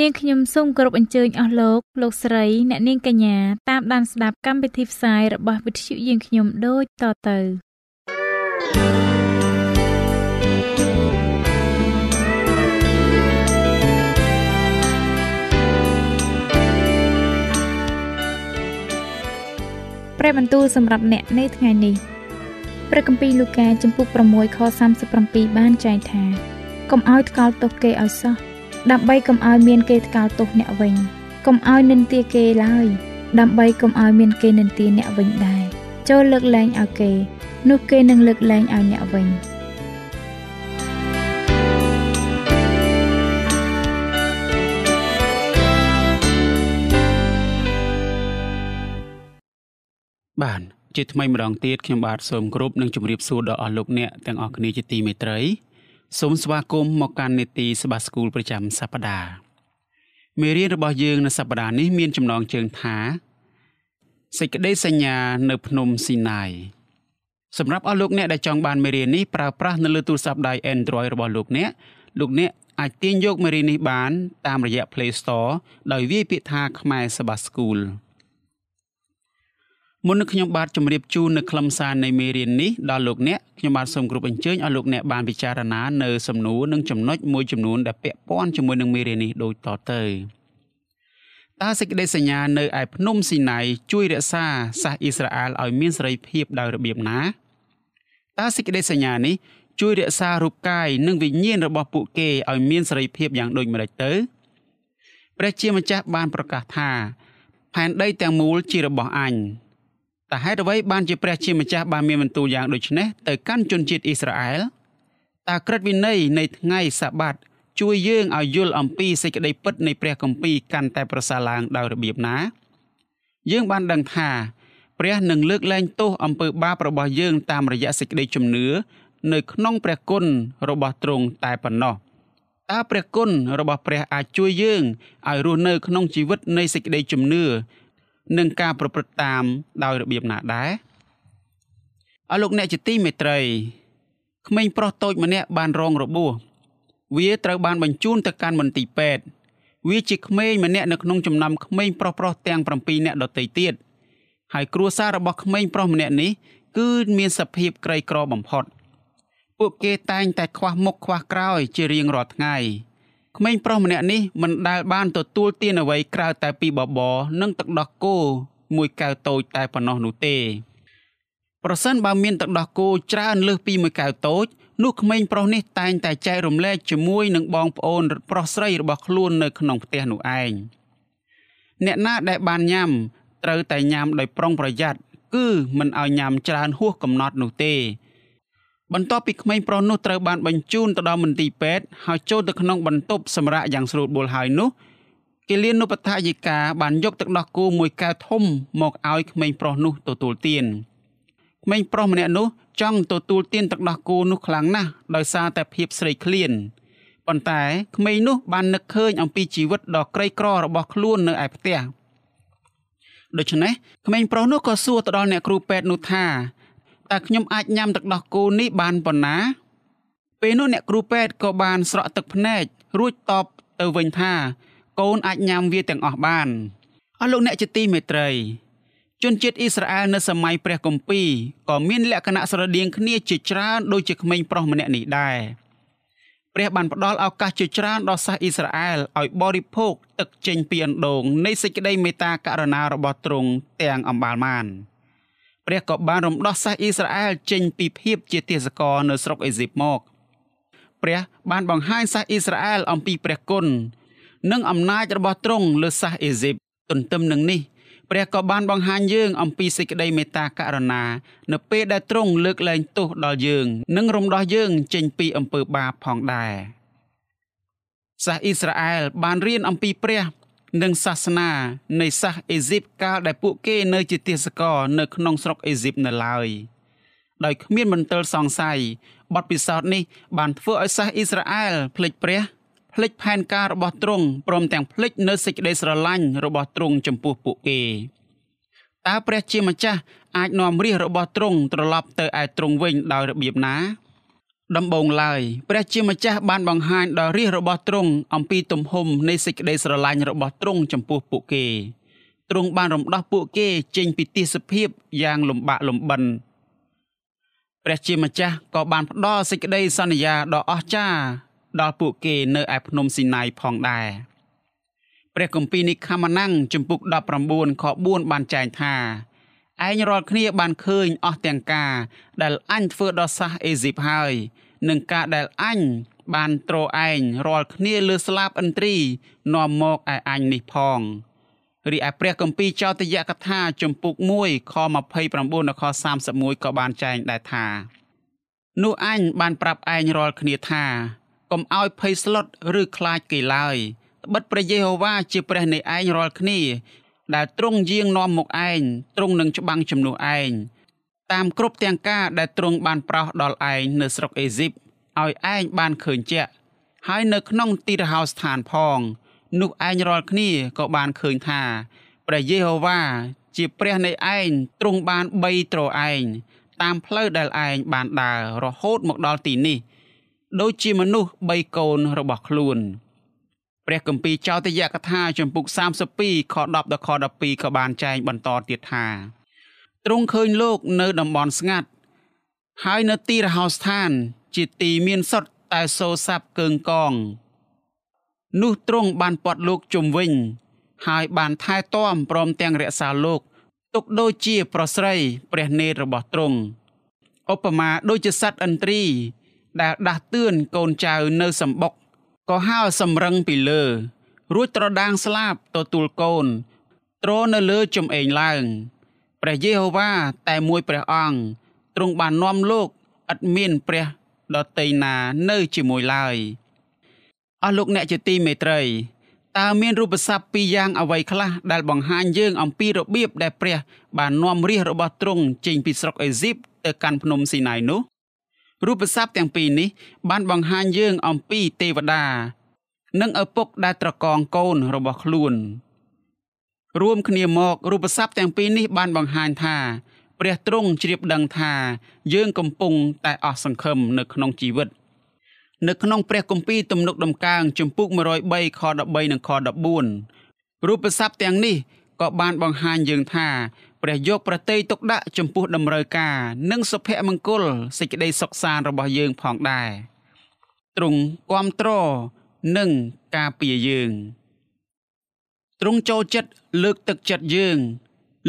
នាងខ្ញុំសូមគោរពអញ្ជើញអស់លោកលោកស្រីអ្នកនាងកញ្ញាតាមដានស្ដាប់កម្មវិធីផ្សាយរបស់វិទ្យុយើងខ្ញុំដូចតទៅព្រះបន្ទូលសម្រាប់អ្នកនៅថ្ងៃនេះព្រះគម្ពីរលូកាចំពុក6ខ37បានចែងថាកុំឲ្យថ្កោលទោសគេឲ្យសោះ ដើម្បីកុំឲ្យមានគេថ្កោលទោសអ្នកវិញកុំឲ្យនិន្ទាគេឡើយដើម្បីកុំឲ្យមានគេនិន្ទាអ្នកវិញដែរចូលលើកលែងឲ្យគេនោះគេនឹងលើកលែងឲ្យអ្នកវិញបានជាថ្មីម្ដងទៀតខ្ញុំបាទសូមគោរពនិងជម្រាបសួរដល់អស់លោកអ្នកទាំងអស់គ្នាជាទីមេត្រី សូមស្វាគមន៍មកកាន់នេតិសបាស្គូលប្រចាំសប្តាហ៍មេរៀនរបស់យើងនៅសប្តាហ៍នេះមានចំណងជើងថាសេចក្តីសញ្ញានៅភ្នំស៊ីណាយសម្រាប់អស់លោកអ្នកដែលចង់បានមេរៀននេះប្រើប្រាស់នៅលើទូរស័ព្ទដៃ Android របស់លោកអ្នកលោកអ្នកអាចទាញយកមេរៀននេះបានតាមរយៈ Play Store ដោយវាយពាក្យថាខ្មែរសបាស្គូល មុននឹងខ្ញុំបាទជម្រាបជូននៅខ្លឹមសារនៃមេរៀននេះដល់លោកអ្នកខ្ញុំបាទសូមគោរពអញ្ជើញឲ្យលោកអ្នកបានពិចារណានៅសំណួរនិងចំណុចមួយចំនួនដែលពាក់ព័ន្ធជាមួយនឹងមេរៀននេះដូចតទៅតើសេចក្តីសញ្ញានៅឯភ្នំស៊ីណៃជួយរក្សាសាសអ៊ីស្រាអែលឲ្យមានសេរីភាពដោយរបៀបណាតើសេចក្តីសញ្ញានេះជួយរក្សារូបកាយនិងវិញ្ញាណរបស់ពួកគេឲ្យមានសេរីភាពយ៉ាងដូចម្តេចទៅព្រះជាម្ចាស់បានប្រកាសថា ផែនដីទាំងមូលជារបស់អញ តើហេតុអ្វីបានជាព្រះជាម្ចាស់បានមានបន្ទូលយ៉ាងដូចនេះទៅកាន់ជនជាតិអ៊ីស្រាអែលតើក្រឹតវិន័យនៃថ្ងៃសាបាតជួយយើងឲ្យយល់អំពីសេចក្តីពិតនៃព្រះគម្ពីរកាន់តែប្រសើរឡើងដោយរបៀបណាយើងបានដឹងថាព្រះនឹងលើកលែងទោសអំពើបាបរបស់យើងតាមរយៈសេចក្តីជំនឿនៅក្នុងព្រះគុណរបស់ទ្រង់តែប៉ុណ្ណោះតើព្រះគុណរបស់ព្រះអាចជួយយើងឲ្យរស់នៅក្នុងជីវិតនៃសេចក្តីជំនឿ និងការប្រព្រឹត្តតាមដោយរបៀបណាដែរអរលោកអ្នកជាទីមេត្រីក្មេងប្រុសតូចម្នាក់បានរងរបួសវាត្រូវបានបញ្ជូនទៅកាន់មន្ទីរពេទ្យវាជាក្មេងម្នាក់នៅក្នុងចំណោមក្មេងប្រុសប្រុសទាំង7នាក់ដទៃទៀតហើយគ្រួសាររបស់ក្មេងប្រុសម្នាក់នេះគឺមានសភាពក្រីក្របំផុត ពួកគេតែងតែខ្វះមុខខ្វះក្រោយជារៀងរាល់ថ្ងៃ ក្មេងប្រុសម្នាក់នេះមិនដែលបានទទួលទានអ្វីក្រៅតែពីបបរនិងទឹកដោះគោមួយកែវតូចតែប៉ុណ្ណោះនោះទេប្រសិនបើមានទឹកដោះគោច្រើនលើសពីមួយកែវតូចនោះក្មេងប្រុសនេះតែងតែចែករំលែកជាមួយនឹងបងប្អូនប្រុសស្រីរបស់ខ្លួននៅក្នុងផ្ទះនោះឯងអ្នកណាដែលបានញ៉ាំត្រូវតែញ៉ាំដោយប្រុងប្រយ័ត្នគឺមិនឲ្យញ៉ាំច្រើនហួសកំណត់នោះទេ បន្ទាប់ពីក្មេងប្រុសនោះត្រូវបានបញ្ជូនទៅដល់មន្ទីរពេទ្យហើយចូលទៅក្នុងបន្ទប់សម្រាប់យ៉ាងស្រួលបួលហើយនោះគិលានុបដ្ឋាយិកាបានយកទឹកដោះគោមួយកែវធំមកឲ្យក្មេងប្រុសនោះទទួលទានក្មេងប្រុសម្នាក់នោះចង់ទទួលទានទឹកដោះគោនោះខ្លាំងណាស់ដោយសារតែភាពស្រេកឃ្លានប៉ុន្តែក្មេងនោះបាននឹកឃើញអំពីជីវិតដ៏ក្រីក្ររបស់ខ្លួននៅឯផ្ទះដូច្នេះក្មេងប្រុសនោះក៏សួរទៅដល់អ្នកគ្រូពេទ្យនោះថា តើខ្ញុំអាចញ៉ាំទឹកដោះគោនេះបានប៉ុណ្ណាពេលនោះអ្នកគ្រូពេទ្យក៏បានស្រក់ទឹកភ្នែករួចតបទៅវិញថា កូនអាចញ៉ាំវាទាំងអស់បានអស់លោកអ្នកជាទីមេត្រីជនជាតិអ៊ីស្រាអែលនៅសម័យព្រះគម្ពីរក៏មានលក្ខណៈស្រដៀងគ្នាជាច្រើនដូចជាក្មេងប្រុសម្នាក់នេះដែរព្រះបានផ្ដល់ឱកាសជាច្រើនដល់សាសអ៊ីស្រាអែលឲ្យបរិភោគទឹកចេញពីអណ្ដូងនៃសេចក្តីមេត្តាករុណារបស់ទ្រង់ទាំងអំបាលម៉ាន។ ព្រះក៏បានរំដោះសាសអ៊ីស្រាអែលចេញពីភាពជាទាសករនៅស្រុកអេស៊ីបមកព្រះបានបង្ហាញសាសអ៊ីស្រាអែលអំពីព្រះគុណនិងអំណាចរបស់ទ្រង់លើសាសអេស៊ីបទន្ទឹមនឹងនេះព្រះក៏បានបង្ហាញយើងអំពីសេចក្តីមេត្តាករុណានៅពេលដែលទ្រង់លើកលែងទោសដល់យើង និងរំដោះយើងចេញពីអំពើបាបផងដែរសាសអ៊ីស្រាអែលបានរៀនអំពីព្រះ និងសាសនានៃសាសអេស៊ីបកាលដែលពួកគេនៅជាទេសករនៅក្នុងស្រុកអេស៊ីបនៅឡើយដោយគ្មានមន្ទិលសង្ស័យបទពិសោធន៍នេះបានធ្វើឲ្យសាសអ៊ីស្រាអែលភ្លេចព្រះភ្លេចផែនការរបស់ទ្រង់ព្រមទាំងភ្លេចនៅសេចក្តីស្រឡាញ់របស់ទ្រង់ចំពោះពួកគេតើព្រះជាម្ចាស់អាចនាំរាជរបស់ទ្រង់ត្រឡប់ទៅឯទ្រង់វិញដោយរបៀបណា ដំបងឡើយព្រះជាម្ចាស់បានបង្ហាញដល់រាជរបស់ទ្រង់អំពីទំហំនៃសេចក្តីស្រឡាញ់របស់ទ្រង់ចំពោះពួកគេទ្រង់បានរំដោះពួកគេចេញពីទីសភាពយ៉ាងលំបាកលំបិនព្រះជាម្ចាស់ក៏បានផ្ដល់សេចក្តីសន្យាដ៏អស្ចារ្យដល់ពួកគេនៅឯភ្នំស៊ីណាយផងដែរព្រះគម្ពីរនិខមណាំងជំពូក19ខ4បានចែងថា ឯងរាល់គ្នាបានឃើញអស់ទាំងការ ដែលអញធ្វើដល់សាសអេស៊ីបហើយនិងការដែលអញបានត្រឯងរាល់គ្នាលើស្លាបឥន្ទ្រីនាំមកឯអញនេះផងរីឯព្រះគម្ពីរចោទយកថាជំពូក1ខ29ដល់ខ31ក៏បានចែងដែរថានោះអញបានប្រាប់ឯងរាល់គ្នាថាកុំឲ្យភ័យស្លុតឬខ្លាចគេឡើយត្បិតព្រះយេហូវ៉ាជាព្រះនៃឯងរាល់គ្នា ដែលទ្រង់យាងនាំមកឯងទ្រង់នឹងច្បាំងជំនួសឯងតាមគ្រប់ទាំងការដែលទ្រង់បានប្រោសដល់ឯងនៅស្រុកអេស៊ីបឲ្យឯងបានឃើញជាក់ហើយនៅក្នុងទីរហោស្ថានផង នោះឯងរាល់គ្នាក៏បានឃើញថាព្រះយេហូវ៉ាជាព្រះនៃឯងទ្រង់បានបីត្រឯងតាមផ្លូវដែលឯងបានដើររហូតមកដល់ទីនេះ ដូចជាមនុស្សបីកូនរបស់ខ្លួន ព្រះគម្ពីរចោទយកថាចំពុក32ខ10ដល់ខ12ក៏បានចែងបន្តទៀតថាទ្រង់ឃើញលោកនៅតំបន់ស្ងាត់ហើយនៅទីរហោស្ថាន ជាទីមានសុទ្ធតែសូរស័ព្ទកើងកង នោះទ្រង់បានពាត់លោកជុំវិញ ហើយបានថែទាំព្រមទាំងរក្សាលោកទុកដូចជាប្រស្រីព្រះនេតរបស់ទ្រង់ឧបមាដូចជាសត្វឥន្ទ្រីដែលដាស់តឿនកូនចៅនៅសម្បុក ក៏ហើរសម្រឹងពីលើ រួចត្រដាងស្លាបទទួលកូនទ្រនៅលើចំអេងឡើងព្រះយេហូវ៉ាតែមួយព្រះអង្គទ្រង់បាននាំលោកឥតមានព្រះដតីណានៅជាមួយឡើយអស់លោកអ្នកជាទីមេត្រីតើមានរូបស័ព្ទពីរយ៉ាងអ្វីខ្លះដែលបង្ហាញយើងអំពីរបៀបដែលព្រះបាននាំរាជរបស់ទ្រង់ចេញពីស្រុកអេស៊ីបទៅកាន់ភ្នំស៊ីណាយនោះ រូបស័ព្ទទាំងពីរនេះ បានបង្ហាញយើងអំពីទេវតា និងឪពុកដែលត្រកងកូនរបស់ខ្លួនរួមគ្នាមករូបស័ព្ទទាំងពីរនេះបានបង្ហាញថា ព្រះទ្រង់ជ្រាបដឹងថា យើងកំពុងតែអស់សង្ឃឹមនៅក្នុងជីវិត នៅក្នុងព្រះគម្ពីរទំនុកដំកើងជំពូក103ខ13និងខ14រូបស័ព្ទទាំងនេះក៏បានបង្ហាញយើងថាព្រះយកប្រតិយទុកដាក់ចំពោះតម្រូវការនិងសុភមង្គលសេចក្តីសុខសាន្តរបស់យើងផងដែរទ្រង់គ្រប់គ្រងនិងការពារយើងទ្រង់ចូលចិត្តលើកទឹកចិត្តយើង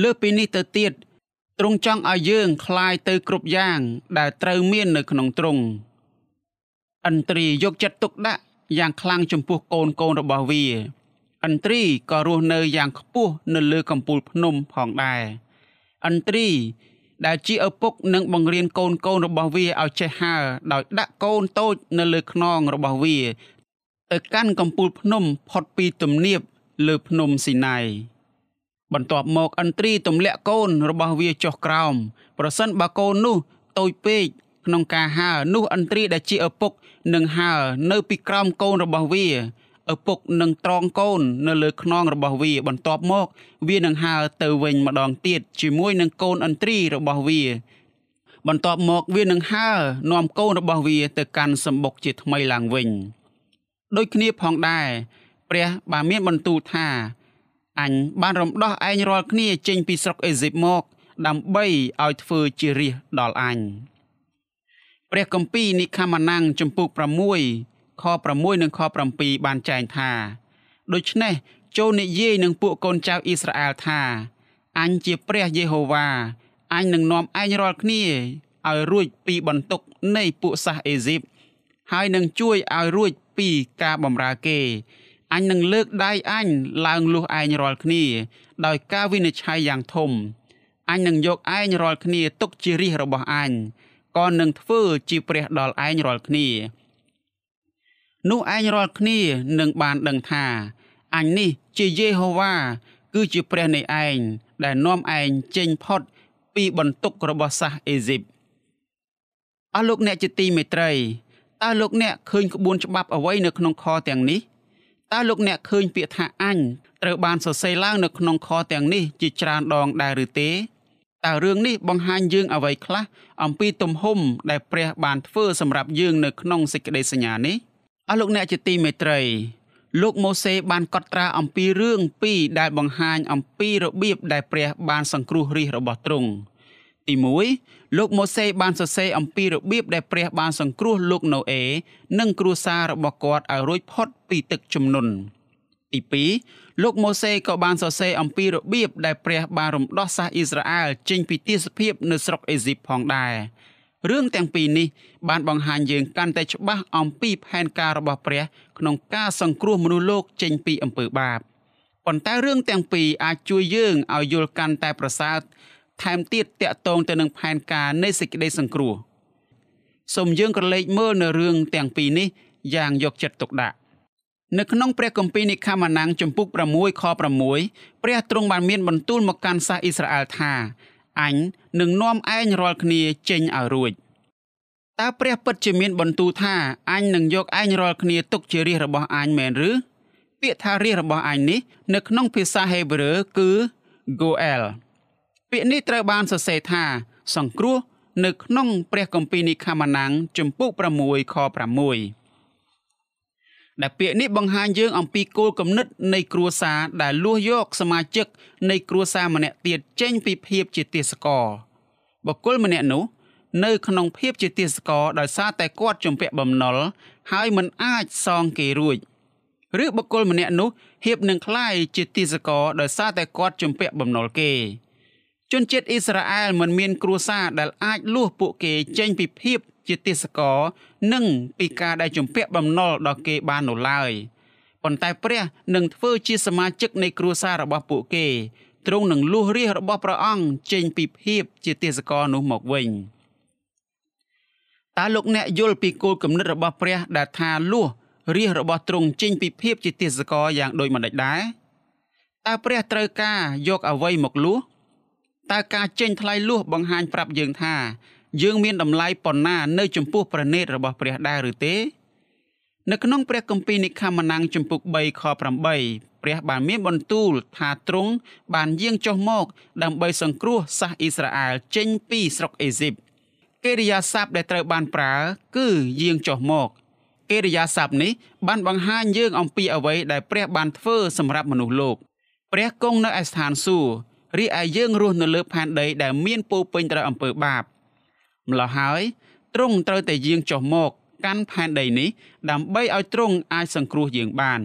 លើសពីនេះទៅទៀតទ្រង់ចង់ឲ្យយើងคลายទៅគ្រប់យ៉ាង ដែលត្រូវមាននៅក្នុងទ្រង់ឥន្ទ្រីយកចិត្តទុកដាក់យ៉ាងខ្លាំងចំពោះកូនកូនរបស់វា ឥន្ទ្រីក៏រស់នៅយ៉ាងខ្ពស់នៅលើកំពូលភ្នំផងដែរឥន្ទ្រីដែលជាឪពុកនឹងបង្រៀនកូនកូនរបស់វាឲ្យចេះហើរដោយដាក់កូនតូចនៅលើខ្នងរបស់វាទៅកាន់កំពូលភ្នំផុតពីទំនាបលើភ្នំស៊ីណាយបន្ទាប់មកឥន្ទ្រីទម្លាក់កូនរបស់វាចុះក្រោមប្រសិនបើកូននោះតូចពេកក្នុងការហើរនោះឥន្ទ្រីដែលជាឪពុកនឹងហើរនៅពីក្រោមកូនរបស់វា ឪពុកនឹងត្រង់កូននៅលើខ្នងរបស់វាបន្ទាប់មក វានឹងហើរទៅវិញម្ដងទៀតជាមួយនឹងកូនឥន្ទ្រីរបស់វា បន្ទាប់មកវានឹងហើរនាំកូនរបស់វាទៅកាន់សម្បុកជាថ្មីឡើងវិញដូចគ្នាផងដែរព្រះបានមានបន្ទូលថាអញបានរំដោះឯងរាល់គ្នាចេញពីស្រុកអេស៊ីបមក ដើម្បីឲ្យធ្វើជារាជដល់អញព្រះគម្ពីរនិខមណាំងចំពុក6 ខ6និងខ7បានចែងថាដូច្នេះចូលនិយាយនឹងពួកកូនចៅអ៊ីស្រាអែលថាអញជាព្រះយេហូវ៉ាអញនឹងនាំឯងរាល់គ្នាឲ្យរួចពីបន្ទុកនៃពួកសាសអេស៊ីបហើយនឹងជួយឲ្យរួចពីការបម្រើគេអញនឹងលើកដៃអញឡើងលុះឯងរាល់គ្នា ដោយការវិនិច្ឆ័យយ៉ាងធំអញនឹងយកឯងរាល់គ្នាទុកជារាជរបស់អញក៏នឹងធ្វើជាព្រះដល់ឯងរាល់គ្នា នោះឯងរាល់គ្នានឹងបានដឹងថាអញនេះជាយេហូវ៉ាគឺជាព្រះនៃឯងដែលនាំឯងចេញផុតពីបន្ទុករបស់សាសអេស៊ីបអស់លោកអ្នកជាទីមេត្រីតើលោកអ្នកឃើញក្បួនច្បាប់អ្វីនៅក្នុងខទាំងនេះតើលោកអ្នកឃើញពាក្យថាអញត្រូវបានសរសេរឡើងនៅក្នុងខទាំងនេះជាច្រើនដងដែរឬទេតើរឿងនេះបង្ហាញយើងអ្វីខ្លះអំពីទំហំដែលព្រះបានធ្វើសម្រាប់យើងនៅក្នុងសេចក្តីសញ្ញានេះ អស់លោកអ្នកជាទីមេត្រីលោកម៉ូសេបានកត់ត្រាអំពីរឿងពីរដែលបង្ហាញអំពីរបៀបដែលព្រះបានសង្គ្រោះរាជរបស់ទ្រង់ទី1លោកម៉ូសេបានសរសេរអំពីរបៀបដែលព្រះបានសង្គ្រោះលោកណូអេនិងគ្រួសាររបស់គាត់ឲ្យរួចផុតពីទឹកជំនន់ទី2លោកម៉ូសេក៏បានសរសេរអំពីរបៀបដែលព្រះបានរំដោះសាសអ៊ីស្រាអែលចេញពីទាសភាពនៅស្រុកអេស៊ីបផងដែរ រឿងទាំងពីរនេះបានបង្ហាញយើងកាន់តែច្បាស់អំពីផែនការរបស់ព្រះ ក្នុងការសង្គ្រោះមនុស្សលោកចេញពីអំពើបាបប៉ុន្តែរឿងទាំងពីរអាចជួយយើងឲ្យយល់កាន់តែប្រសើរថែមទៀតតាក់ទងទៅនឹងផែនការនៃសេចក្តីសង្គ្រោះសូមយើងក្រឡេកមើលនៅរឿងទាំងពីរនេះយ៉ាងយកចិត្តទុកដាក់នៅក្នុងព្រះគម្ពីរនិខាម៉ានាំងចំពុក6ខ6ព្រះទ្រង់បានមានបន្ទូលមកកាន់សាសអ៊ីស្រាអែលថា អញនឹងនាំឯងរាល់គ្នាចេញឲ្យរួចតើព្រះពិតជាមានបន្ទូលថាអញនឹងយកឯងរាល់គ្នាទុកជារាជរបស់អញមែនឬពាក្យថារាជរបស់អញនេះ នៅក្នុងភាសាហេប្រឺគឺ Goel ពាក្យនេះត្រូវបានសរសេរថា សង្គ្រោះ នៅក្នុង ព្រះគម្ពីរនិខាម៉ានាំងចំពុក6ខ6 ដែលពាក្យនេះបង្ហាញយើងអំពីគោលគំនិតនៃគ្រួសារដែលលួសយកសមាជិកនៃគ្រួសារម្នាក់ទៀតចេញពីភាពជាទាសករបុគ្គលម្នាក់នោះនៅក្នុងភាពជាទាសករដោយសារតែគាត់ជំពាក់បំណុលហើយមិនអាចសងគេរួចឬបុគ្គលម្នាក់នោះហៀបនឹងคล้ายជាទាសករដោយសារតែគាត់ជំពាក់បំណុលគេជនជាតិអ៊ីស្រាអែលមិនមានគ្រួសារដែលអាចលួសពួកគេចេញពីភាព ជាទេសករនិងពីការដែលជំពាក់បំណុលដល់គេបាននោះឡើយប៉ុន្តែព្រះនឹងធ្វើជាសមាជិកនៃគ្រួសាររបស់ពួកគេទ្រង់នឹងលួសរាជរបស់ព្រះអង្គចេញពីភាពជាទេសករនោះមកវិញតើលោកអ្នកយល់ពីគោលគំនិតរបស់ព្រះដែលថាលួសរាជរបស់ទ្រង់ចេញពីភាពជាទេសករយ៉ាងដូចម្តេចដែរតើព្រះត្រូវការយកអ្វីមកលួសតើការចេញថ្លៃលួសបង្ហាញប្រាប់យើងថា យើងមានតម្លៃប៉ុណ្ណានៅចំពោះព្រះនេតរបស់ព្រះដែរឬទេ នៅក្នុងព្រះគម្ពីរនិខាម៉ានាំងចំពុក3ខ8ព្រះបានមានបន្ទូលថាទ្រង់បានយាងចុះមក ដើម្បីសង្គ្រោះសាសអ៊ីស្រាអែលចេញពីស្រុកអេស៊ីបកិរិយាសព្ទដែលត្រូវបានប្រើ គឺយាងចុះមកកិរិយាសព្ទនេះបានបង្ហាញយើងអំពីអ្វីដែលព្រះបានធ្វើសម្រាប់មនុស្សលោកព្រះគង់នៅឯស្ថានសួគ៌រីឯយើងរស់នៅលើផែនដីដែលមានពោពេញទៅដោយអំពើបាប ម្ល៉េះហើយទ្រង់ត្រូវតែយាងចុះមកកាន់ផែនដីនេះដើម្បីឲ្យទ្រង់អាចសង្គ្រោះយើងបាន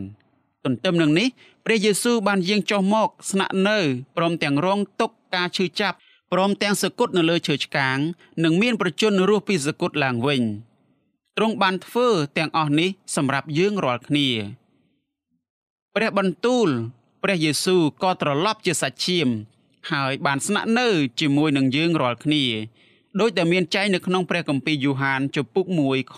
ទន្ទឹមនឹងនេះព្រះយេស៊ូវបានយាងចុះមក ស្នាក់នៅព្រមទាំងរងទុក្ខការឈឺចាប់ព្រមទាំងសគត់នៅលើឈើឆ្កាង និងមានប្រជញ្ញរស់ពីសគត់ឡើងវិញទ្រង់បានធ្វើទាំងអស់នេះសម្រាប់យើងរាល់គ្នាព្រះបន្ទូលព្រះយេស៊ូវក៏ត្រឡប់ជាសាច់ឈាម ហើយបានស្នាក់នៅជាមួយនឹងយើងរាល់គ្នា ដោយតែមានចែងនៅក្នុងព្រះគម្ពីរយូហានជំពូក1ខ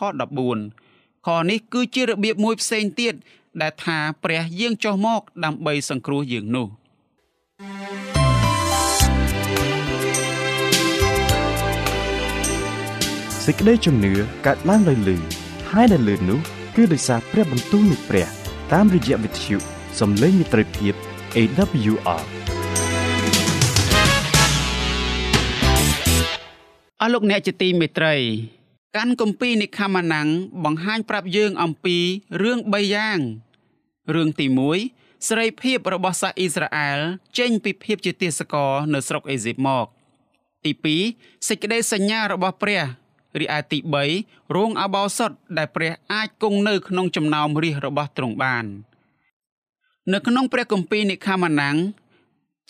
14ខនេះគឺជារបៀបមួយផ្សេងទៀតដែលថាព្រះយាងចុះមកដើម្បីសង្គ្រោះយើងនោះសេចក្តីជំនឿកើតឡើងដោយលឺហើយដែលលឺនោះគឺដោយសារព្រះបន្ទូលនៃព្រះតាមរយៈវិទ្យុសំឡេងមិត្តភាព AWR ស់លោកអ្នកជាទីមេត្រីកាន់គម្ពីរនិខាម៉ានាំងបង្ហាញប្រាប់យើងអំពីរឿង3យ៉ាងរឿងទី1សេរីភាពរបស់សាសអ៊ីស្រាអែលចេញពីភាពជាទាសករនៅស្រុកអេស៊ីបមកទី2សេចក្តីសញ្ញារបស់ព្រះរីឯទី3រោងអបោសុតដែលព្រះអាចគង់នៅក្នុងចំណោមរាជរបស់ទ្រង់បាន នៅក្នុងព្រះគម្ពីរនិខាម៉ានាំង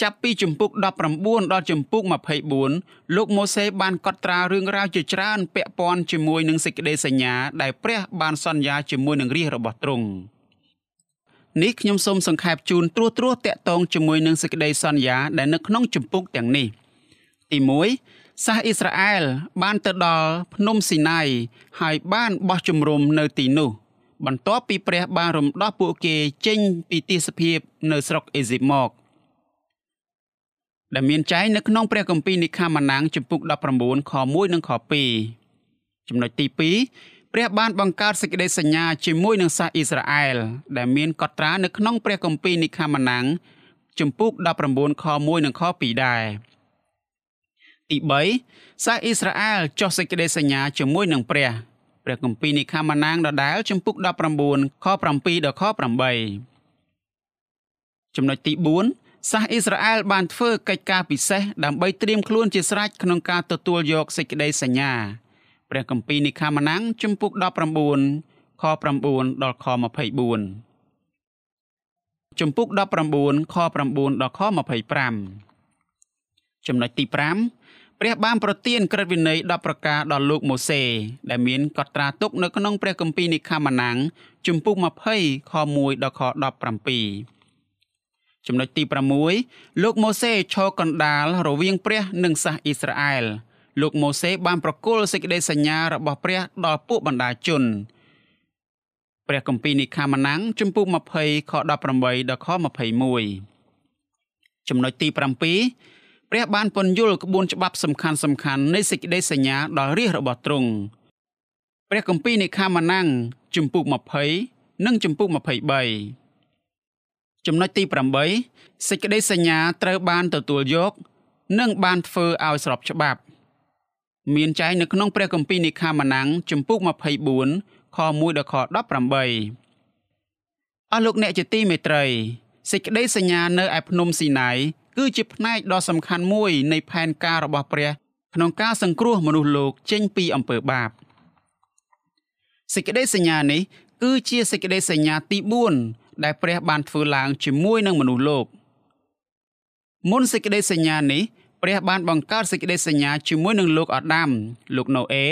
ចាប់ពីជំពូក19ដល់ជំពូក24លោកម៉ូសេបានកត់ត្រារឿងរ៉ាវជាច្រើនពាក់ព័ន្ធជាមួយនឹងសេចក្តីសញ្ញាដែលព្រះបានសន្យាជាមួយនឹងរាជរបស់ទ្រង់នេះខ្ញុំសូមសង្ខេបជូនត្រួសត្រាសតាក់ទងជាមួយនឹងសេចក្តីសន្យាដែលនៅក្នុងជំពូកទាំងនេះ ទី1សាសអ៊ីស្រាអែលបានទៅដល់ភ្នំស៊ីណាយហើយបានបោះជំរំនៅទីនោះ បន្ទាប់ពីព្រះបានរំដោះពួកគេចេញពីទេសភាពនៅស្រុកអេស៊ីបមក ដែលមានចែងនៅក្នុងព្រះគម្ពីរនិខាម៉ាណាំងជំពូក19ខ1និងខ2ចំណុចទី2ព្រះបានបង្កើតសេចក្តីសញ្ញាជាមួយនឹងសាសអ៊ីស្រាអែលដែលមានកត់ត្រានៅក្នុងព្រះគម្ពីរនិខាម៉ាណាំងជំពូក19ខ1និងខ2ដែរទី3សាសអ៊ីស្រាអែលចុះសេចក្តីសញ្ញាជាមួយនឹងព្រះព្រះគម្ពីរនិខាម៉ាណាងដដែលជំពូក19ខ7ដល់ខ8ចំណុចទី4 សាសអ៊ីស្រាអែលបានធ្វើកិច្ចការពិសេសដើម្បីត្រៀមខ្លួនជាស្រេចក្នុងការទទួលយកសេចក្តីសញ្ញាព្រះគម្ពីរនិខាម៉ាណាងជំពូក19ខ9ដល់ខ24ជំពូក19ខ9ដល់ខ25ចំណុចទី5ព្រះបានប្រទានក្រឹតវិន័យ10ប្រការដល់លោកម៉ូសេដែលមានកត់ត្រាទុកនៅក្នុងព្រះគម្ពីរនិខាម៉ាណាំងជំពូក20ខ1ដល់ខ17 ចំណុចទី6លោកម៉ូសេឈរកណ្ដាលរវាងព្រះនិងសាសអ៊ីស្រាអែលលោកម៉ូសេបានប្រគល់សេចក្តីសញ្ញារបស់ព្រះដល់ពួកបណ្ដាជនព្រះគម្ពីរនិខាម៉ាណាំងជំពូក20ខ18ដល់ខ21ចំណុចទី7ព្រះបានពន្យល់ក្បួនច្បាប់សំខាន់សំខាន់នៃសេចក្តីសញ្ញាដល់រាជរបស់ទ្រង់ព្រះគម្ពីរនិខាម៉ាណាំងជំពូក20និងជំពូក23 ចំណុចទី8សេចក្តីសញ្ញាត្រូវបានទទួលយក និងបានធ្វើឲ្យស្របច្បាប់ មានចែងនៅក្នុងព្រះគម្ពីរនិខាម៉ាណាំងជំពូក24ខ1ដល់ខ18អស់លោកអ្នកជាទីមេត្រីសេចក្តីសញ្ញានៅឯភ្នំស៊ីណាយគឺជាផ្នែកដ៏សំខាន់មួយនៃផែនការរបស់ព្រះក្នុងការសង្គ្រោះមនុស្សលោកចេញពីអំពើបាបសេចក្តីសញ្ញានេះគឺជាសេចក្តីសញ្ញាទី4 ដែលព្រះបានធ្វើឡើងជាមួយនឹងមនុស្សលោកមុនសេចក្តីសញ្ញានេះព្រះបានបង្កើតសេចក្តីសញ្ញាជាមួយនឹងលោកអាដាមលោកណូអេ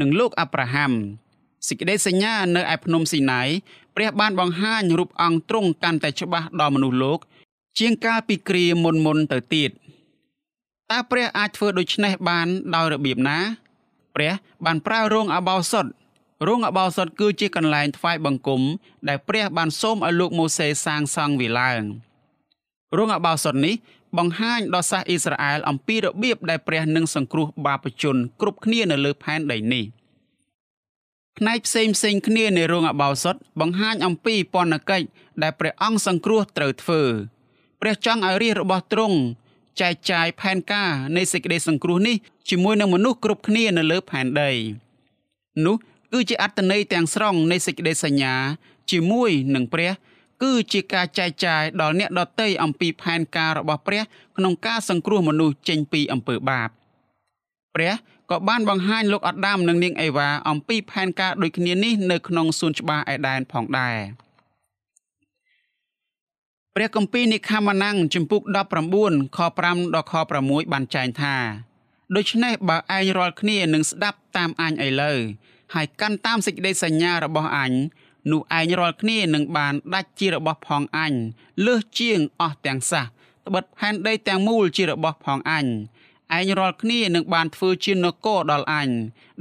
និងលោកអាប់រ៉ាហាំសេចក្តីសញ្ញានៅឯភ្នំស៊ីណាយព្រះបានបង្ហាញរូបអង្គទ្រង់កាន់តែច្បាស់ដល់មនុស្សលោក ជាងកាលពីគ្រាមុនមុនទៅទៀតតើព្រះអាចធ្វើដូច្នេះបានដោយរបៀបណា ព្រះបានប្រើរោងអបោសុត រោងអបោសុតគឺជាកន្លែងថ្វាយបង្គំដែលព្រះបានសូមឲ្យលោកម៉ូសេសាងសង់វាឡើងរោងអបោសុតនេះបង្ហាញដល់សាសអ៊ីស្រាអែលអំពីរបៀបដែលព្រះនឹងសង្គ្រោះបាបជន គ្រប់គ្នានៅលើផែនដីនេះផ្នែកផ្សេងផ្សេងគ្នានៃរោងអបោសុតបង្ហាញអំពីពន្ធកិច្ចដែលព្រះអង្គសង្គ្រោះត្រូវធ្វើព្រះចង់ឲ្យរាជរបស់ទ្រង់ចែកចាយផែនការនៃសេចក្តីសង្គ្រោះនេះជាមួយនឹងមនុស្សគ្រប់គ្នានៅលើផែនដីនោះ គឺជាអត្តន័យទាំងស្រុងនៃសេចក្តីសញ្ញា ជាមួយនឹងព្រះ គឺជាការចែកចាយដល់អ្នកដទៃអំពីផែនការរបស់ព្រះ ក្នុងការសង្គ្រោះមនុស្សចេញពីអំពើបាបព្រះក៏បានបង្ហាញលោកអាដាមនិងនាងអេវ៉ាអំពីផែនការដូចគ្នានេះនៅក្នុងសួនច្បារអេដែនផងដែរ។ព្រះគម្ពីរនិខាម៉ាណាំងជំពូក19ខ5ដល់ខ6បានចែងថាដូច្នេះបើឯងរាល់គ្នានឹងស្ដាប់តាមអញឥឡូវ ហើយកាន់តាមសេចក្តីសញ្ញារបស់អញនោះឯងរាល់គ្នានឹងបានដាច់ជារបស់ផងអញលើសជាងអស់ទាំងសះត្បិតផែនដីទាំងមូលជារបស់ផងអញឯងរាល់គ្នានឹងបានធ្វើជានគរដល់អញ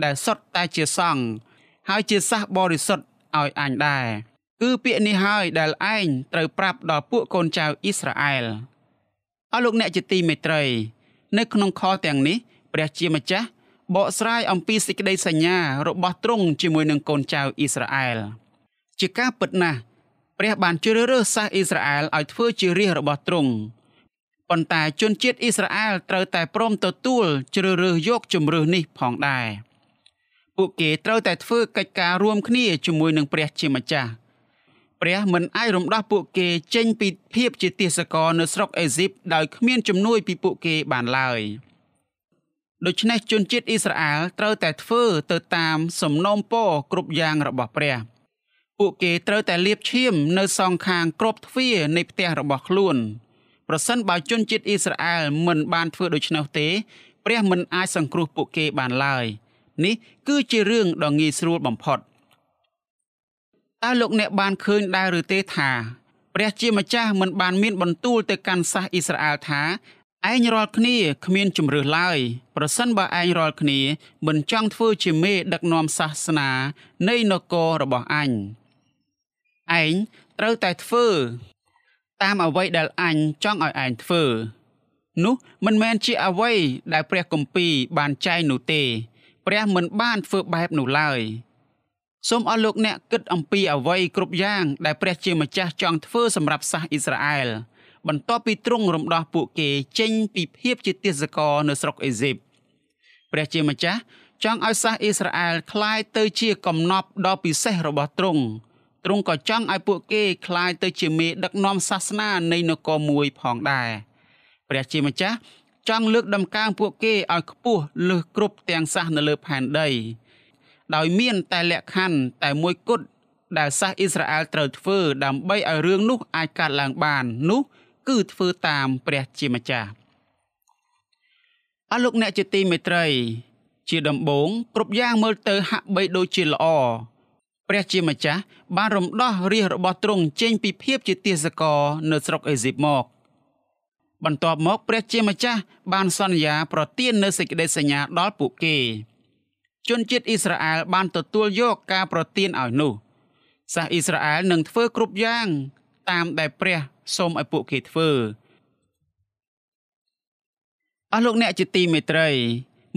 ដែលសុទ្ធតែជាសង្ឃហើយជាសះបរិសុទ្ធឲ្យអញដែរគឺពាក្យនេះហើយដែលឯងត្រូវប្រាប់ដល់ពួកកូនចៅអ៊ីស្រាអែលអស់លោកអ្នកជាទីមេត្រី នៅក្នុងខទាំងនេះព្រះជាម្ចាស់ បកស្រាយអំពីសេចក្តីសញ្ញារបស់ទ្រង់ជាមួយនឹងកូនចៅអ៊ីស្រាអែលជាការពិតណាស់ព្រះបានជ្រើសរើសសាសអ៊ីស្រាអែលឲ្យធ្វើជារាជរបស់ទ្រង់ប៉ុន្តែជនជាតិអ៊ីស្រាអែលត្រូវតែព្រមទទួលជ្រើសរើសយកជំរឿសនេះផងដែរពួកគេត្រូវតែធ្វើកិច្ចការរួមគ្នាជាមួយនឹងព្រះជាម្ចាស់ព្រះមិនអាចរំដោះពួកគេចេញពីភាពជាទាសករនៅស្រុកអេស៊ីបដោយគ្មានជំនួយពីពួកគេបានឡើយ ដូច្នេះជនជាតិអ៊ីស្រាអែលត្រូវតែធ្វើទៅតាមសំណូមពរគ្រប់យ៉ាងរបស់ព្រះពួកគេត្រូវតែលាបឈាមនៅសងខាងគ្រប់ទ្វារនៃផ្ទះរបស់ខ្លួន ប្រសិនបើជនជាតិអ៊ីស្រាអែលមិនបានធ្វើដូច្នោះទេ ព្រះមិនអាចសង្គ្រោះពួកគេបានឡើយនេះគឺជារឿងដ៏ងាយស្រួលបំផុត។តើលោកអ្នកបានឃើញដែរឬទេថាព្រះជាម្ចាស់មិនបានមានបន្ទូលទៅកាន់សាសអ៊ីស្រាអែលថា ឯងរាល់គ្នាគ្មានជំរឿសឡើយប្រសិនបើឯងរាល់គ្នាមិនចង់ធ្វើជាមេដឹកនាំសាសនានៃនគររបស់អញឯងត្រូវតែធ្វើតាមអ្វីដែលអញចង់ឲ្យឯងធ្វើនោះមិនមែនជាអ្វីដែលព្រះគម្ពីរបានចែងនោះទេ ព្រះមិនបានធ្វើបែបនោះឡើយសូមអស់លោកអ្នកគិតអំពីអ្វីគ្រប់យ៉ាងដែលព្រះជាម្ចាស់ចង់ធ្វើសម្រាប់សាសអ៊ីស្រាអែល បន្ទាប់ពីទ្រង់រំដោះពួកគេចេញពីភាពជាទាសករនៅស្រុកអេស៊ីបព្រះជាម្ចាស់ចង់ឲ្យសាសអ៊ីស្រាអែលคล้ายទៅជាកំណប់ដ៏ពិសេសរបស់ទ្រង់ទ្រង់ក៏ចង់ឲ្យពួកគេคล้ายទៅជាមេដឹកនាំសាសនានៃនគរមួយផងដែរព្រះជាម្ចាស់ចង់លើកដំកើងពួកគេឲ្យខ្ពស់លើសគ្រប់ទាំងសាសនៅលើផែនដីដោយមានតែលក្ខខណ្ឌតែមួយគត់ដែលសាសអ៊ីស្រាអែលត្រូវធ្វើដើម្បីឲ្យរឿងនោះអាចកាត់ឡើងបាននោះ គឺធ្វើតាមព្រះជាម្ចាស់អស់លោកអ្នកជាទីមេត្រី ជាដំបូងគ្រប់យ៉ាងមើលទៅហាក់បីដូចជាល្អព្រះជាម្ចាស់បានរំដោះរាជរបស់ទ្រង់ចេញពីភាពជាទាសករនៅស្រុកអេស៊ីបមក បន្ទាប់មកព្រះជាម្ចាស់បានសន្យាប្រទាននូវសេចក្តីសញ្ញាដល់ពួកគេជនជាតិអ៊ីស្រាអែលបានទទួលយកការប្រទានឲ្យនោះសាសអ៊ីស្រាអែលនឹងធ្វើគ្រប់យ៉ាង តាមដែលព្រះ សូមឲ្យពួកគេធ្វើអស់លោកអ្នកជាទីមេត្រី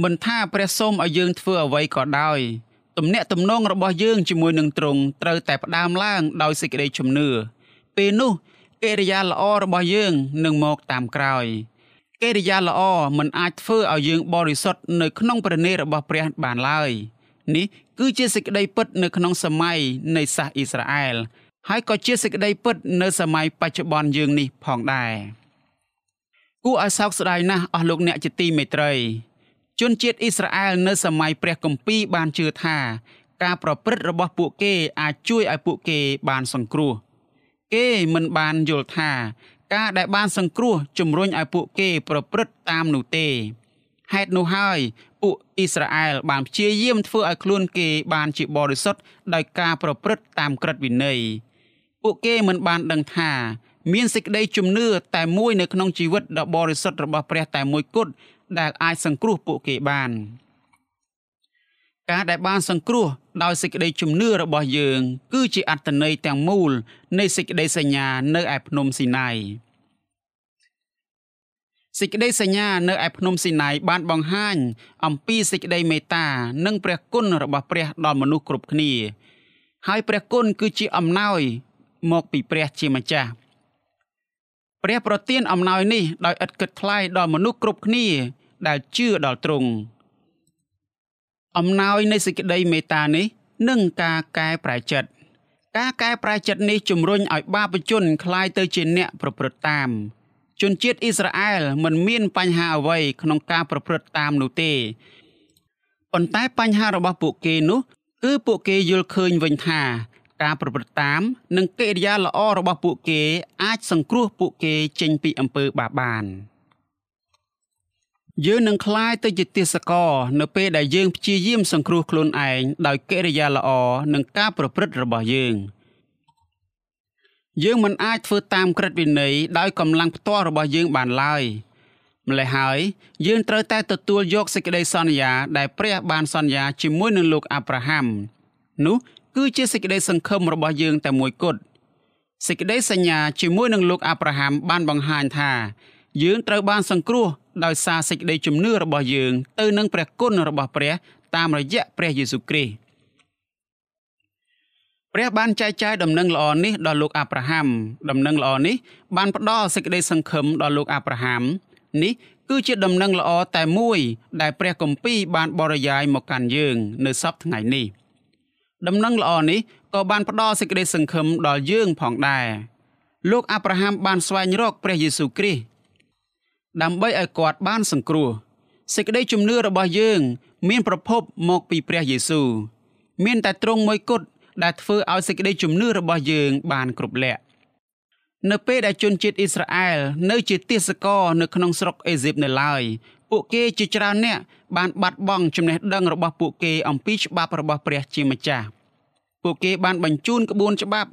មិនថាព្រះសូមឲ្យយើងធ្វើអ្វីក៏ដោយទំនាក់ទំនងរបស់យើងជាមួយនឹងទ្រង់ត្រូវតែផ្ដើមឡើងដោយសេចក្តីជំនឿពេលនោះកិរិយាល្អរបស់យើងនឹងមកតាមក្រោយកិរិយាល្អមិនអាចធ្វើឲ្យយើងបរិសុទ្ធនៅក្នុងព្រះនេររបស់ព្រះបានឡើយនេះគឺជាសេចក្តីពិតនៅក្នុងសម័យនៃសាសអ៊ីស្រាអែល ហើយក៏ជាសេចក្តីពិតនៅសម័យបច្ចុប្បន្នយើងនេះផងដែរគួរឲ្យសោកស្ដាយណាស់អស់លោកអ្នកជាទីមេត្រីជនជាតិអ៊ីស្រាអែលនៅសម័យព្រះគម្ពីរបានជឿថា ការប្រព្រឹត្តរបស់ពួកគេអាចជួយឲ្យពួកគេបានសង្គ្រោះ គេមិនបានយល់ថា ការដែលបានសង្គ្រោះជំរុញឲ្យពួកគេប្រព្រឹត្តតាមនោះទេហេតុនោះហើយពួកអ៊ីស្រាអែលបានព្យាយាមធ្វើឲ្យខ្លួនគេបានជាបរិសុទ្ធដោយការប្រព្រឹត្តតាមក្រឹតវិន័យ ពួកគេមិនបានដឹងថាមានសេចក្តីជំនឿតែមួយនៅក្នុងជីវិតដ៏បរិសុទ្ធរបស់ព្រះតែមួយគត់ដែលអាចសង្គ្រោះពួកគេបាន ការដែលបានសង្គ្រោះដោយសេចក្តីជំនឿរបស់យើង គឺជាអត្តន័យទាំងមូលនៃសេចក្តីសញ្ញានៅឯភ្នំស៊ីណាយសេចក្តីសញ្ញានៅឯភ្នំស៊ីណាយបានបង្ហាញអំពីសេចក្តីមេត្តានិងព្រះគុណរបស់ព្រះដល់មនុស្សគ្រប់គ្នា ហើយព្រះគុណគឺជាអំណោយ មកពីព្រះជាម្ចាស់ព្រះប្រទានអំណោយនេះដោយឥតគិតថ្លៃដល់មនុស្សគ្រប់គ្នាដែលជឿដល់ទ្រង់អំណោយនៃសេចក្តីមេត្តានេះនិងការកែប្រែចិត្តការកែប្រែចិត្តនេះជំរុញឲ្យបាបជនคล้ายទៅជាអ្នកប្រព្រឹត្តតាមជនជាតិអ៊ីស្រាអែលមិនមានបញ្ហាអ្វីក្នុងការប្រព្រឹត្តតាមនោះទេប៉ុន្តែបញ្ហារបស់ពួកគេនោះគឺពួកគេយល់ឃើញវិញថា ការប្រព្រឹត្តតាមនិងកិរិយាល្អរបស់ពួកគេអាចសង្គ្រោះពួកគេចេញពីអំពើបាបបានយើងនឹងคลายទៅជាទាសករនៅពេលដែលយើងព្យាយាមសង្គ្រោះខ្លួនឯងដោយកិរិយាល្អនិងការប្រព្រឹត្តរបស់យើងយើងមិនអាចធ្វើតាមក្រឹតវិន័យដោយកម្លាំងផ្ទាល់របស់យើងបានឡើយម្ល៉េះហើយយើងត្រូវតែទទួលយកសេចក្តីសន្យាដែលព្រះបានសន្យាជាមួយនឹងលោកអាប់រ៉ាហាំនោះ គឺជាសេចក្តីសង្ឃឹមរបស់យើងតែមួយគត់សេចក្តីសញ្ញាជាមួយនឹងលោកអាប់រ៉ាហាំបានបង្ហាញថា យើងត្រូវបានសង្គ្រោះដោយសារសេចក្តីជំនឿរបស់យើងទៅនឹងព្រះគុណរបស់ព្រះ តាមរយៈព្រះយេស៊ូវគ្រីស្ទព្រះបានចែកចាយដំណឹងល្អនេះដល់លោកអាប់រ៉ាហាំដំណឹងល្អនេះបានផ្ដល់សេចក្តីសង្ឃឹមដល់លោកអាប់រ៉ាហាំនេះគឺជាដំណឹងល្អតែមួយ ដែលព្រះគម្ពីរបានបរិយាយមកកាន់យើង នៅសប្តាហ៍ថ្ងៃនេះ ដំណឹងល្អនេះក៏បានផ្ដល់សេចក្តីសង្ឃឹមដល់យើងផងដែរលោកអាប់រ៉ាហាំបានស្វែងរកព្រះយេស៊ូវគ្រីស្ទដើម្បីឲ្យគាត់បានសង្គ្រោះសេចក្តីជំនឿរបស់យើង មានប្រភពមកពីព្រះយេស៊ូវមានតែទ្រង់មួយគត់ដែលធ្វើឲ្យសេចក្តីជំនឿរបស់យើងបានគ្រប់លក្ខនៅពេលដែលជនជាតិអ៊ីស្រាអែលនៅជាទាសករនៅក្នុងស្រុកអេស៊ីបនៅឡើយ ពួកគេជាច្រើនអ្នកបានបាត់បង់ចំណេះដឹងរបស់ពួកគេអំពីច្បាប់របស់ព្រះជាម្ចាស់ពួកគេបានបញ្ជូនក្បួនច្បាប់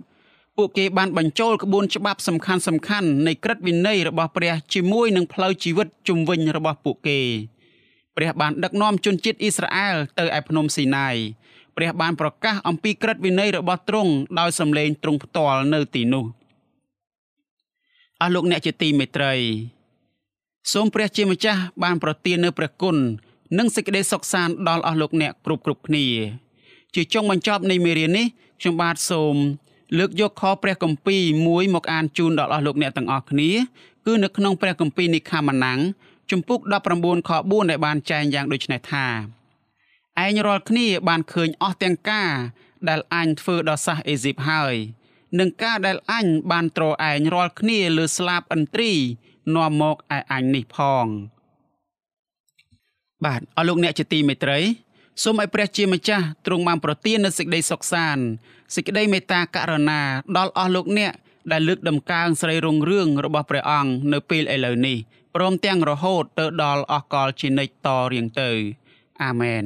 ពួកគេបានបញ្ចូលក្បួនច្បាប់សំខាន់សំខាន់នៃក្រឹតវិន័យរបស់ព្រះជាមួយនឹងផ្លូវជីវិតជំវិញរបស់ពួកគេព្រះបានដឹកនាំជនជាតិអ៊ីស្រាអែលទៅឯភ្នំស៊ីណាយព្រះបានប្រកាសអំពីក្រឹតវិន័យរបស់ទ្រង់ដោយសម្លេងទ្រង់ផ្ទាល់នៅទីនោះអស់លោកអ្នកជាទីមេត្រី សូមព្រះជាម្ចាស់បានប្រទាននូវព្រះគុណនិងសេចក្តីសុខសាន្តដល់អស់លោកអ្នកគ្រប់គ្រប់គ្នា ជាចុងបញ្ចប់នៃមេរៀននេះខ្ញុំបាទសូមលើកយកខព្រះគម្ពីរមួយមកអានជូនដល់អស់លោកអ្នកទាំងអស់គ្នាគឺនៅក្នុងព្រះគម្ពីរនិខាម៉ានាំងជំពូក19ខ4ដែលបានចែងយ៉ាងដូចនេះថាឯងរាល់គ្នាបានឃើញអស់ទាំងការដែលអញធ្វើដល់សាសអេស៊ីបហើយនឹងការដែលអញបានត្រឯងរាល់គ្នាលើស្លាបឥន្ទ្រី នាំមកឯអញនេះផង បាទអស់លោកអ្នកជាទីមេត្រីសូមឲ្យព្រះជាម្ចាស់ទ្រង់បានប្រទាននូវសេចក្តីសុខសាន្តសេចក្តីមេត្តាករុណាដល់អស់លោកអ្នកដែលលើកដំកើងស្រីរុងរឿងរបស់ព្រះអង្គនៅពេលឥឡូវនេះព្រមទាំងរហូតទៅដល់អស់កលជានិច្ចតរៀងទៅ អាមែន